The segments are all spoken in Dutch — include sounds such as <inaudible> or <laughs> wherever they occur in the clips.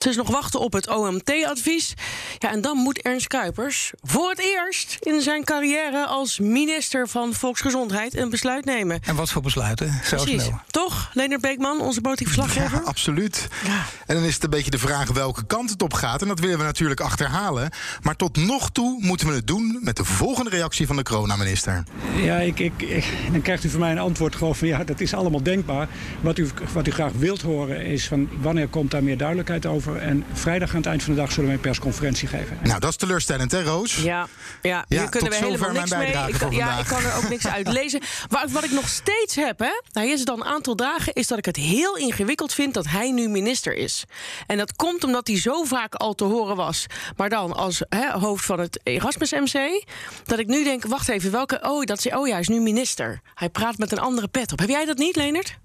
Het is nog wachten op het OMT-advies. Ja, en dan moet Ernst Kuipers voor het eerst in zijn carrière als minister van Volksgezondheid een besluit nemen. En wat voor besluiten? Zo Precies. snel. Toch, Leonard Beekman, onze politiek verslaggever? Ja, absoluut. Ja. En dan is het een beetje de vraag welke kant het op gaat. En dat willen we natuurlijk achterhalen. Maar tot nog toe moeten we het doen met de volgende reactie van de coronaminister. Ja, ik, ik, ik- dan krijgt u van mij een antwoord gewoon van ja, dat is allemaal denkbaar. Wat u, wat u graag wilt horen is van wanneer komt daar meer duidelijkheid over. En vrijdag aan het eind van de dag zullen we een persconferentie geven. Nou, dat is teleurstellend, hè, Roos? Ja, ja, Ja, hier kunnen we helemaal niks mee. Ik, kan- ja, ik kan er ook niks uit lezen. Wat, wat ik nog steeds heb, hè, nou, hier is het al een aantal dagen, is dat ik het heel ingewikkeld vind dat hij nu minister is. En dat komt omdat hij zo vaak al te horen was, maar dan als hè, hoofd van het Erasmus MC, dat ik nu denk, wacht even, welke? Oh, dat is, oh ja, hij is nu minister. Hij praat met een andere pet op. Heb jij dat niet, Leonard?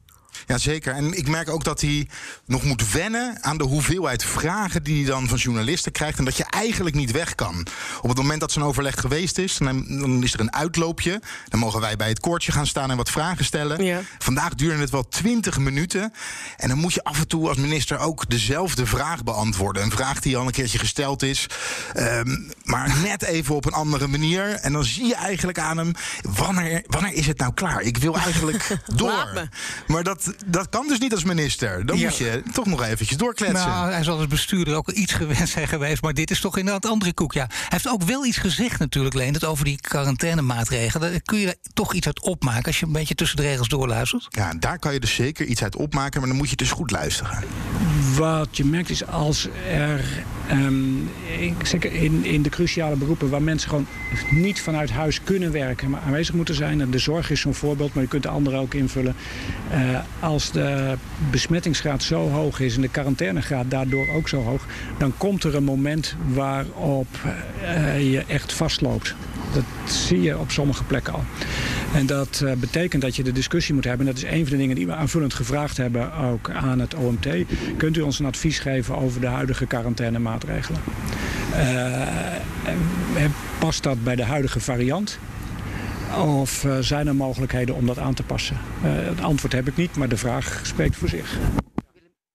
Ja, zeker. En ik merk ook dat hij nog moet wennen aan de hoeveelheid vragen die hij dan van journalisten krijgt. En dat je eigenlijk niet weg kan. Op het moment dat zo'n overleg geweest is, dan, dan is er een uitloopje. Dan mogen wij bij het koordje gaan staan en wat vragen stellen. Ja. Vandaag duurde het wel 20 minuten. En dan moet je af en toe als minister ook dezelfde vraag beantwoorden. Een vraag die al een keertje gesteld is. ehm, maar net even op een andere manier. En dan zie je eigenlijk aan hem: wanneer, wanneer is het nou klaar? Ik wil eigenlijk <laughs> door. Maar dat, dat kan dus niet als minister. Dan Ja. moet je toch nog eventjes doorkletsen. Nou, hij zal als bestuurder ook iets gewend zijn geweest. Maar dit is toch inderdaad andere koek. Ja. Hij heeft ook wel iets gezegd natuurlijk, Leen. over die quarantainemaatregelen. Daar kun je er toch iets uit opmaken als je een beetje tussen de regels doorluistert. Ja, daar kan je dus zeker iets uit opmaken. Maar dan moet je dus goed luisteren. Wat je merkt is als er, ehm, ik- zeker in, in de cruciale beroepen waar mensen gewoon niet vanuit huis kunnen werken, maar aanwezig moeten zijn. En de zorg is zo'n voorbeeld, maar je kunt de andere ook invullen. Eh, als de besmettingsgraad zo hoog is en de quarantainegraad daardoor ook zo hoog, dan komt er een moment waarop eh, je echt vastloopt. Dat zie je op sommige plekken al. En dat eh, betekent dat je de discussie moet hebben. En dat is een van de dingen die we aanvullend gevraagd hebben ook aan het OMT. Kunt u ons een advies geven over de huidige quarantainemaatregelen? En past dat bij de huidige variant? Of eh, zijn er mogelijkheden om dat aan te passen? Eh, het antwoord heb ik niet, maar de vraag spreekt voor zich.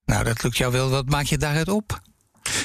Nou, dat lukt jou wel. Wat maak je daaruit op?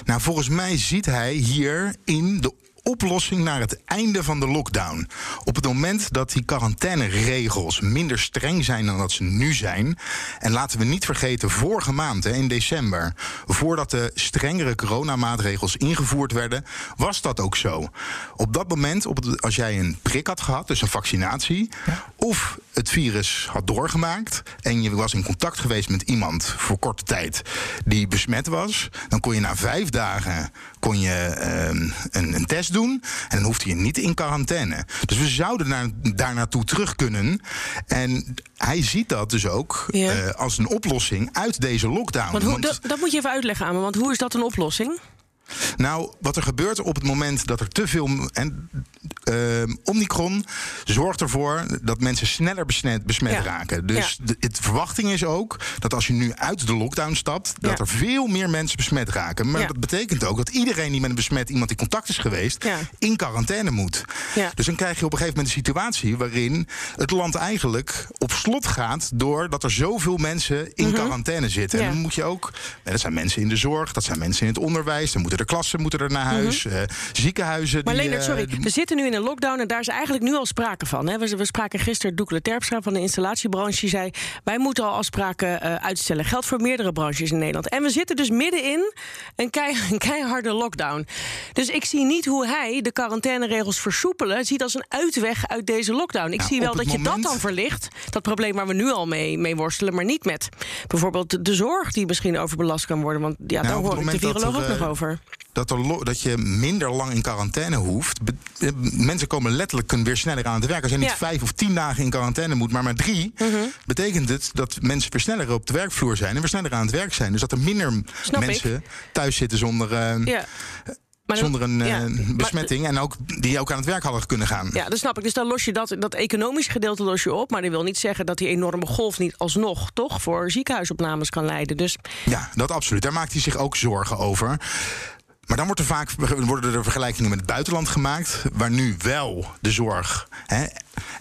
Nou, volgens mij ziet hij hier in de oplossing naar het einde van de lockdown. Op het moment dat die quarantaineregels minder streng zijn dan dat ze nu zijn. En laten we niet vergeten, vorige maand, hè, in december, voordat de strengere coronamaatregels ingevoerd werden, was dat ook zo. Op dat moment, op het, als jij een prik had gehad, dus een vaccinatie, of het virus had doorgemaakt en je was in contact geweest met iemand voor korte tijd die besmet was, dan kon je na vijf dagen kon je, ehm, een, een test doen en dan hoefde je niet in quarantaine. Dus we zouden naar, daar naartoe terug kunnen. En hij ziet dat dus ook Ja. eh, als een oplossing uit deze lockdown. Want hoe, Want- dat, dat moet je even uitleggen aan me, want hoe is dat een oplossing? nou, wat er gebeurt op het moment dat er te veel. En, ehm, Omicron zorgt ervoor dat mensen sneller besmet, besmet Ja. raken. Dus Ja. de, het verwachting is ook dat als je nu uit de lockdown stapt, dat Ja. er veel meer mensen besmet raken. Maar dat betekent ook dat iedereen die met een besmet iemand in contact is geweest, in quarantaine moet. Dus dan krijg je op een gegeven moment een situatie waarin het land eigenlijk op slot gaat doordat er zoveel mensen in quarantaine zitten. Mhm. En dan moet je ook. Dat zijn mensen in de zorg, dat zijn mensen in het onderwijs. Dan moeten er klassen moeten er naar huis. eh, ziekenhuizen. Mhm. Maar die, Leonard, eh, sorry, we zitten nu in een lockdown en daar is eigenlijk nu al sprake van. Hè? We, we spraken gisteren Doekle Terpstra van de installatiebranche. Die zei, wij moeten al afspraken eh, uitstellen. Geldt voor meerdere branches in Nederland. En we zitten dus middenin een, kei, <laughs> een keiharde lockdown. Dus ik zie niet hoe hij de quarantaineregels versoepelen... ziet als een uitweg uit deze lockdown. Ik Nou, zie wel dat je dat dan verlicht. Dat probleem waar we nu al mee, mee worstelen, maar niet met bijvoorbeeld de zorg... die misschien overbelast kan worden. Want ja, Nou, daar hoor ik de viroloog ook nog eh, over. Dat, er dat je minder lang in quarantaine hoeft. Be- eh, mensen komen letterlijk kunnen weer sneller aan het werk. Als je niet Ja. Mhm. vijf of tien dagen in quarantaine moet, maar maar drie, betekent het dat mensen weer sneller op de werkvloer zijn en weer sneller aan het werk zijn. Dus dat er minder Snap ik. mensen thuis zitten zonder. eh, Ja. Maar dan- zonder een eh, ja, besmetting. En ook, die ook aan het werk hadden kunnen gaan. Ja, dat snap ik. Dus dan los je dat, dat economische gedeelte los je op. Maar dat wil niet zeggen dat die enorme golf niet alsnog toch voor ziekenhuisopnames kan leiden. Dus Ja, dat absoluut. Daar maakt hij zich ook zorgen over. Maar dan wordt er vaak, worden er vergelijkingen met het buitenland gemaakt... waar nu wel de zorg hè,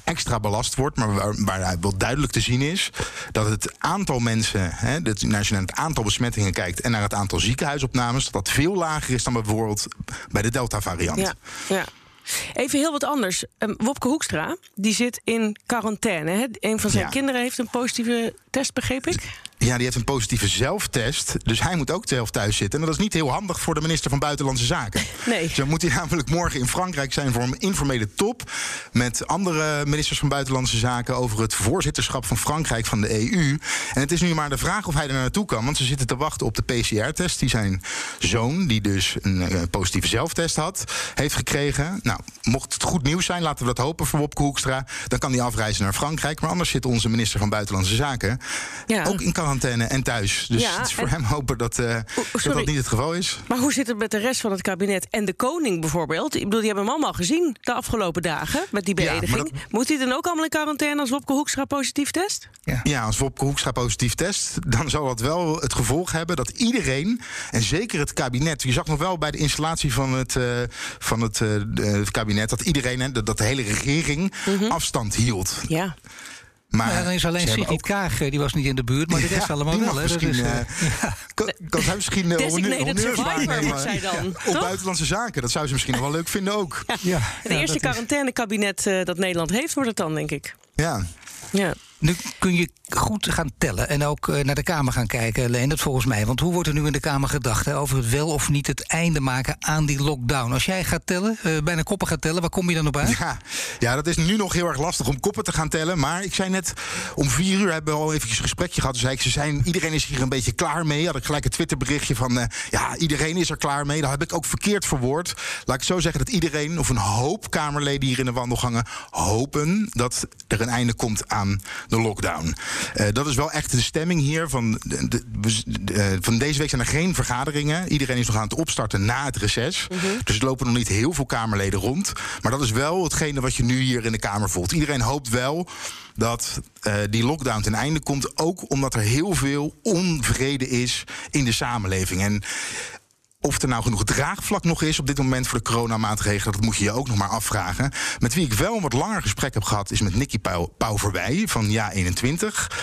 extra belast wordt... maar waar, waar wel duidelijk te zien is... dat het aantal mensen, hè, dat, als je naar het aantal besmettingen kijkt... en naar het aantal ziekenhuisopnames... dat dat veel lager is dan bijvoorbeeld bij de Delta-variant. ja, ja. Even heel wat anders. Ehm, Wopke Hoekstra, die zit in quarantaine. Hè? Een van zijn Ja. kinderen heeft een positieve test, begreep ik. Ja, die heeft een positieve zelftest. Dus hij moet ook zelf thuis zitten. En dat is niet heel handig voor de minister van Buitenlandse Zaken. Nee. Zo moet hij namelijk morgen in Frankrijk zijn voor een informele top. Met andere ministers van Buitenlandse Zaken over het voorzitterschap van Frankrijk van de EU. En het is nu maar de vraag of hij er naartoe kan. Want ze zitten te wachten op de PCR-test. Die zijn zoon, die dus een eh, positieve zelftest had, heeft gekregen. Nou, mocht het goed nieuws zijn, laten we dat hopen voor Wopke Hoekstra. Dan kan hij afreizen naar Frankrijk. Maar anders zit onze minister van Buitenlandse Zaken Ja. ook in quarantaine en thuis. Dus Ja, het is voor en- hem hopen dat, eh, dat dat niet het geval is. Maar hoe zit het met de rest van het kabinet en de koning bijvoorbeeld? Ik bedoel, die hebben hem allemaal gezien de afgelopen dagen met die Ja, dat- Moet hij dan ook allemaal in quarantaine als Wopke Hoekstra positief test? Ja, als Wopke Hoekstra positief test, dan zal dat wel het gevolg hebben dat iedereen, en zeker het kabinet, je zag nog wel bij de installatie van het, eh, van het, eh, het kabinet, dat iedereen, dat de hele regering Mhm. afstand hield. Ja. Maar Ja, dan is alleen Sigrid Kaag, eh, die was niet in de buurt, maar de rest Ja, allemaal wel. misschien, is, eh, eh, <laughs> <laughs> Kan, kan zij misschien uh, Designated survivor wordt zij dan, op buitenlandse zaken? Dat zou ze misschien nog wel leuk vinden ook. ja, Het ja, eerste quarantainekabinet eh, dat Nederland heeft, wordt het dan, denk ik. Ja. Ja. Nu kun je goed gaan tellen en ook eh, naar de Kamer gaan kijken, Leen, dat volgens mij. Want hoe wordt er nu in de Kamer gedacht over het wel of niet het einde maken aan die lockdown? Als jij gaat tellen, eh, bijna koppen gaat tellen, waar kom je dan op uit? Ja, ja, dat is nu nog heel erg lastig om koppen te gaan tellen. Maar ik zei net, om vier uur hebben we al eventjes een gesprekje gehad. Zei ik, ze zijn, iedereen is hier een beetje klaar mee. Had ik gelijk een Twitterberichtje van, eh, ja, iedereen is er klaar mee. Dat heb ik ook verkeerd verwoord. Laat ik zo zeggen dat iedereen, of een hoop Kamerleden hier in de wandelgangen... hopen dat er een einde komt aan de lockdown. Eh, dat is wel echt de stemming hier. Van, de, de- eh, van deze week zijn er geen vergaderingen. Iedereen is nog aan het opstarten na het reces. Dus er lopen nog niet heel veel Kamerleden rond. Maar dat is wel hetgene wat je nu hier in de Kamer voelt. Iedereen hoopt wel dat eh, die lockdown ten einde komt. Ook omdat er heel veel onvrede is in de samenleving. En of er nou genoeg draagvlak nog is op dit moment voor de coronamaatregelen, dat moet je je ook nog maar afvragen. Met wie ik wel een wat langer gesprek heb gehad, is met Nicky Pauverwij van Ja21.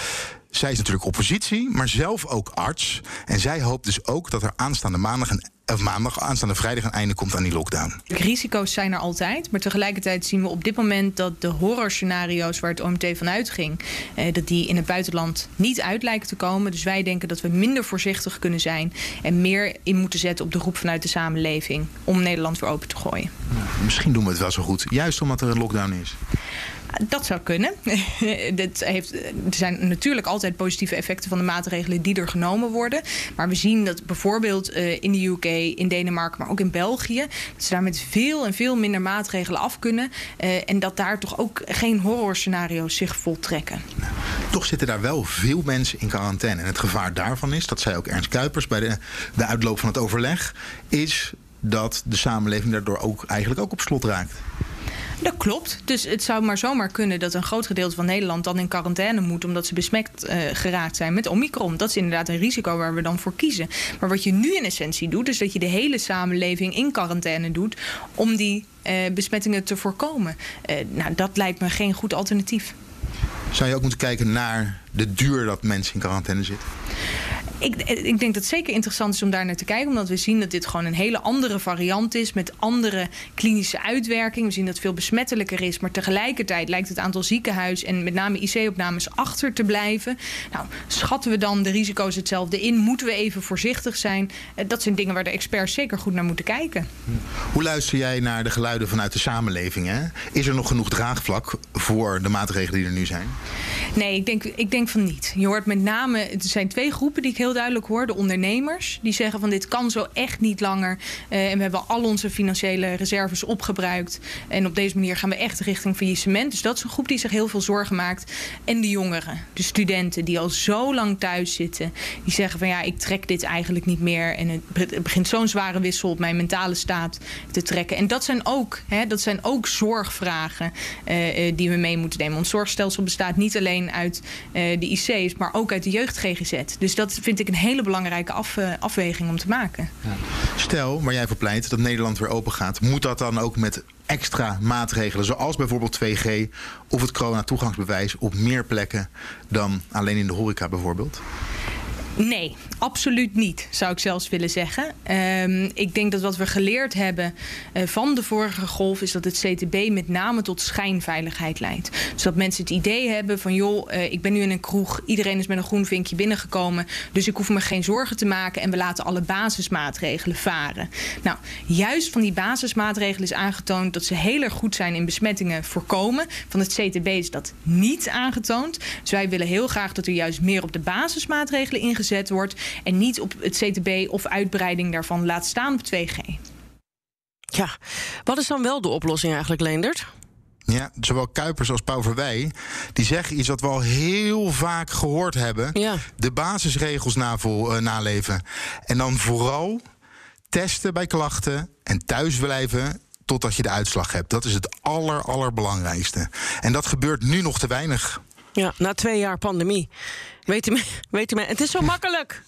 Zij is natuurlijk oppositie, maar zelf ook arts. En zij hoopt dus ook dat er aanstaande maandag, een, of maandag aanstaande vrijdag een einde komt aan die lockdown. Risico's zijn er altijd, maar tegelijkertijd zien we op dit moment dat de horrorscenario's waar het OMT van uitging, eh, dat die in het buitenland niet uit lijken te komen. Dus wij denken dat we minder voorzichtig kunnen zijn en meer in moeten zetten op de roep vanuit de samenleving om Nederland weer open te gooien. Misschien doen we het wel zo goed, juist omdat er een lockdown is. Dat zou kunnen. <laughs> Dit heeft, er zijn natuurlijk altijd positieve effecten van de maatregelen die er genomen worden. Maar we zien dat bijvoorbeeld eh, in de UK, in Denemarken, maar ook in België, dat ze daar met veel en veel minder maatregelen af kunnen. eh, en dat daar toch ook geen horrorscenario's zich voltrekken. Toch zitten daar wel veel mensen in quarantaine. En het gevaar daarvan is, dat zei ook Ernst Kuipers bij de, de uitloop van het overleg, is dat de samenleving daardoor ook eigenlijk ook op slot raakt. Dat klopt. Dus het zou maar zomaar kunnen dat een groot gedeelte van Nederland dan in quarantaine moet. omdat ze besmet eh, geraakt zijn met Omicron. Dat is inderdaad een risico waar we dan voor kiezen. Maar wat je nu in essentie doet, is dat je de hele samenleving in quarantaine doet. om die eh, besmettingen te voorkomen. Eh, nou, dat lijkt me geen goed alternatief. Zou je ook moeten kijken naar de duur dat mensen in quarantaine zitten? Ik, ik denk dat het zeker interessant is om daar naar te kijken. Omdat we zien dat dit gewoon een hele andere variant is. Met andere klinische uitwerking. We zien dat het veel besmettelijker is. Maar tegelijkertijd lijkt het aantal ziekenhuis en met name IC-opnames achter te blijven. Nou, schatten we dan de risico's hetzelfde in? Moeten we even voorzichtig zijn? Eh, Dat zijn dingen waar de experts zeker goed naar moeten kijken. Hoe luister jij naar de geluiden vanuit de samenleving? Hè? Is er nog genoeg draagvlak voor de maatregelen die er nu zijn? Nee, ik denk, ik denk van niet. Je hoort met name, er zijn twee groepen die ik heel duidelijk hoor. De ondernemers die zeggen van dit kan zo echt niet langer. Uh, en we hebben al onze financiële reserves opgebruikt. En op deze manier gaan we echt richting faillissement. Dus dat is een groep die zich heel veel zorgen maakt. En de jongeren, de studenten die al zo lang thuis zitten. Die zeggen van ja, ik trek dit eigenlijk niet meer. En het begint zo'n zware wissel op mijn mentale staat te trekken. En dat zijn ook, hè, dat zijn ook zorgvragen uh, die we mee moeten nemen. Ons zorgstelsel bestaat niet alleen uit de IC's, maar ook uit de jeugd GGZ. Dus dat vind ik een hele belangrijke uh, afweging om te maken. Ja. Stel, waar jij voor pleit, dat Nederland weer open gaat, moet dat dan ook met extra maatregelen, zoals bijvoorbeeld 2G of het corona-toegangsbewijs op meer plekken dan alleen in de horeca bijvoorbeeld? Nee, absoluut niet, zou ik zelfs willen zeggen. Um, ik denk dat wat we geleerd hebben uh, van de vorige golf... is dat het CTB met name tot schijnveiligheid leidt. Dus dat mensen het idee hebben van... joh, uh, ik ben nu in een kroeg, iedereen is met een groen vinkje binnengekomen... dus ik hoef me geen zorgen te maken... en we laten alle basismaatregelen varen. Nou, juist van die basismaatregelen is aangetoond... dat ze heel erg goed zijn in besmettingen voorkomen. Van het CTB is dat niet aangetoond. Dus wij willen heel graag dat er juist meer op de basismaatregelen ingezet wordt. En niet op het CTB of uitbreiding daarvan laat staan op 2G. Ja, wat is dan wel de oplossing eigenlijk, Leendert? Ja, zowel Kuipers als Pauw Verwij, die zeggen iets wat we al heel vaak gehoord hebben. Ja. De basisregels navo, uh, naleven. En dan vooral testen bij klachten en thuis blijven totdat je de uitslag hebt. Dat is het aller, allerbelangrijkste. En dat gebeurt nu nog te weinig. Ja, na twee jaar pandemie. Weet u, <laughs> weet u, het is zo <laughs> makkelijk.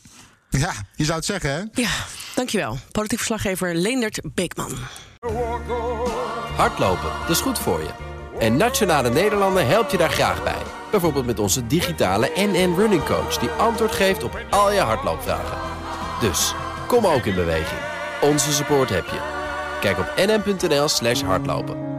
Ja, je zou het zeggen, hè? Ja, dankjewel. Politiek verslaggever Leendert Beekman. Hardlopen, dat is goed voor je. En Nationale Nederlanden helpt je daar graag bij. Bijvoorbeeld met onze digitale NN Running Coach... die antwoord geeft op al je hardloopvragen. Dus, kom ook in beweging. Onze support heb je. Kijk op nn.nl slash hardlopen.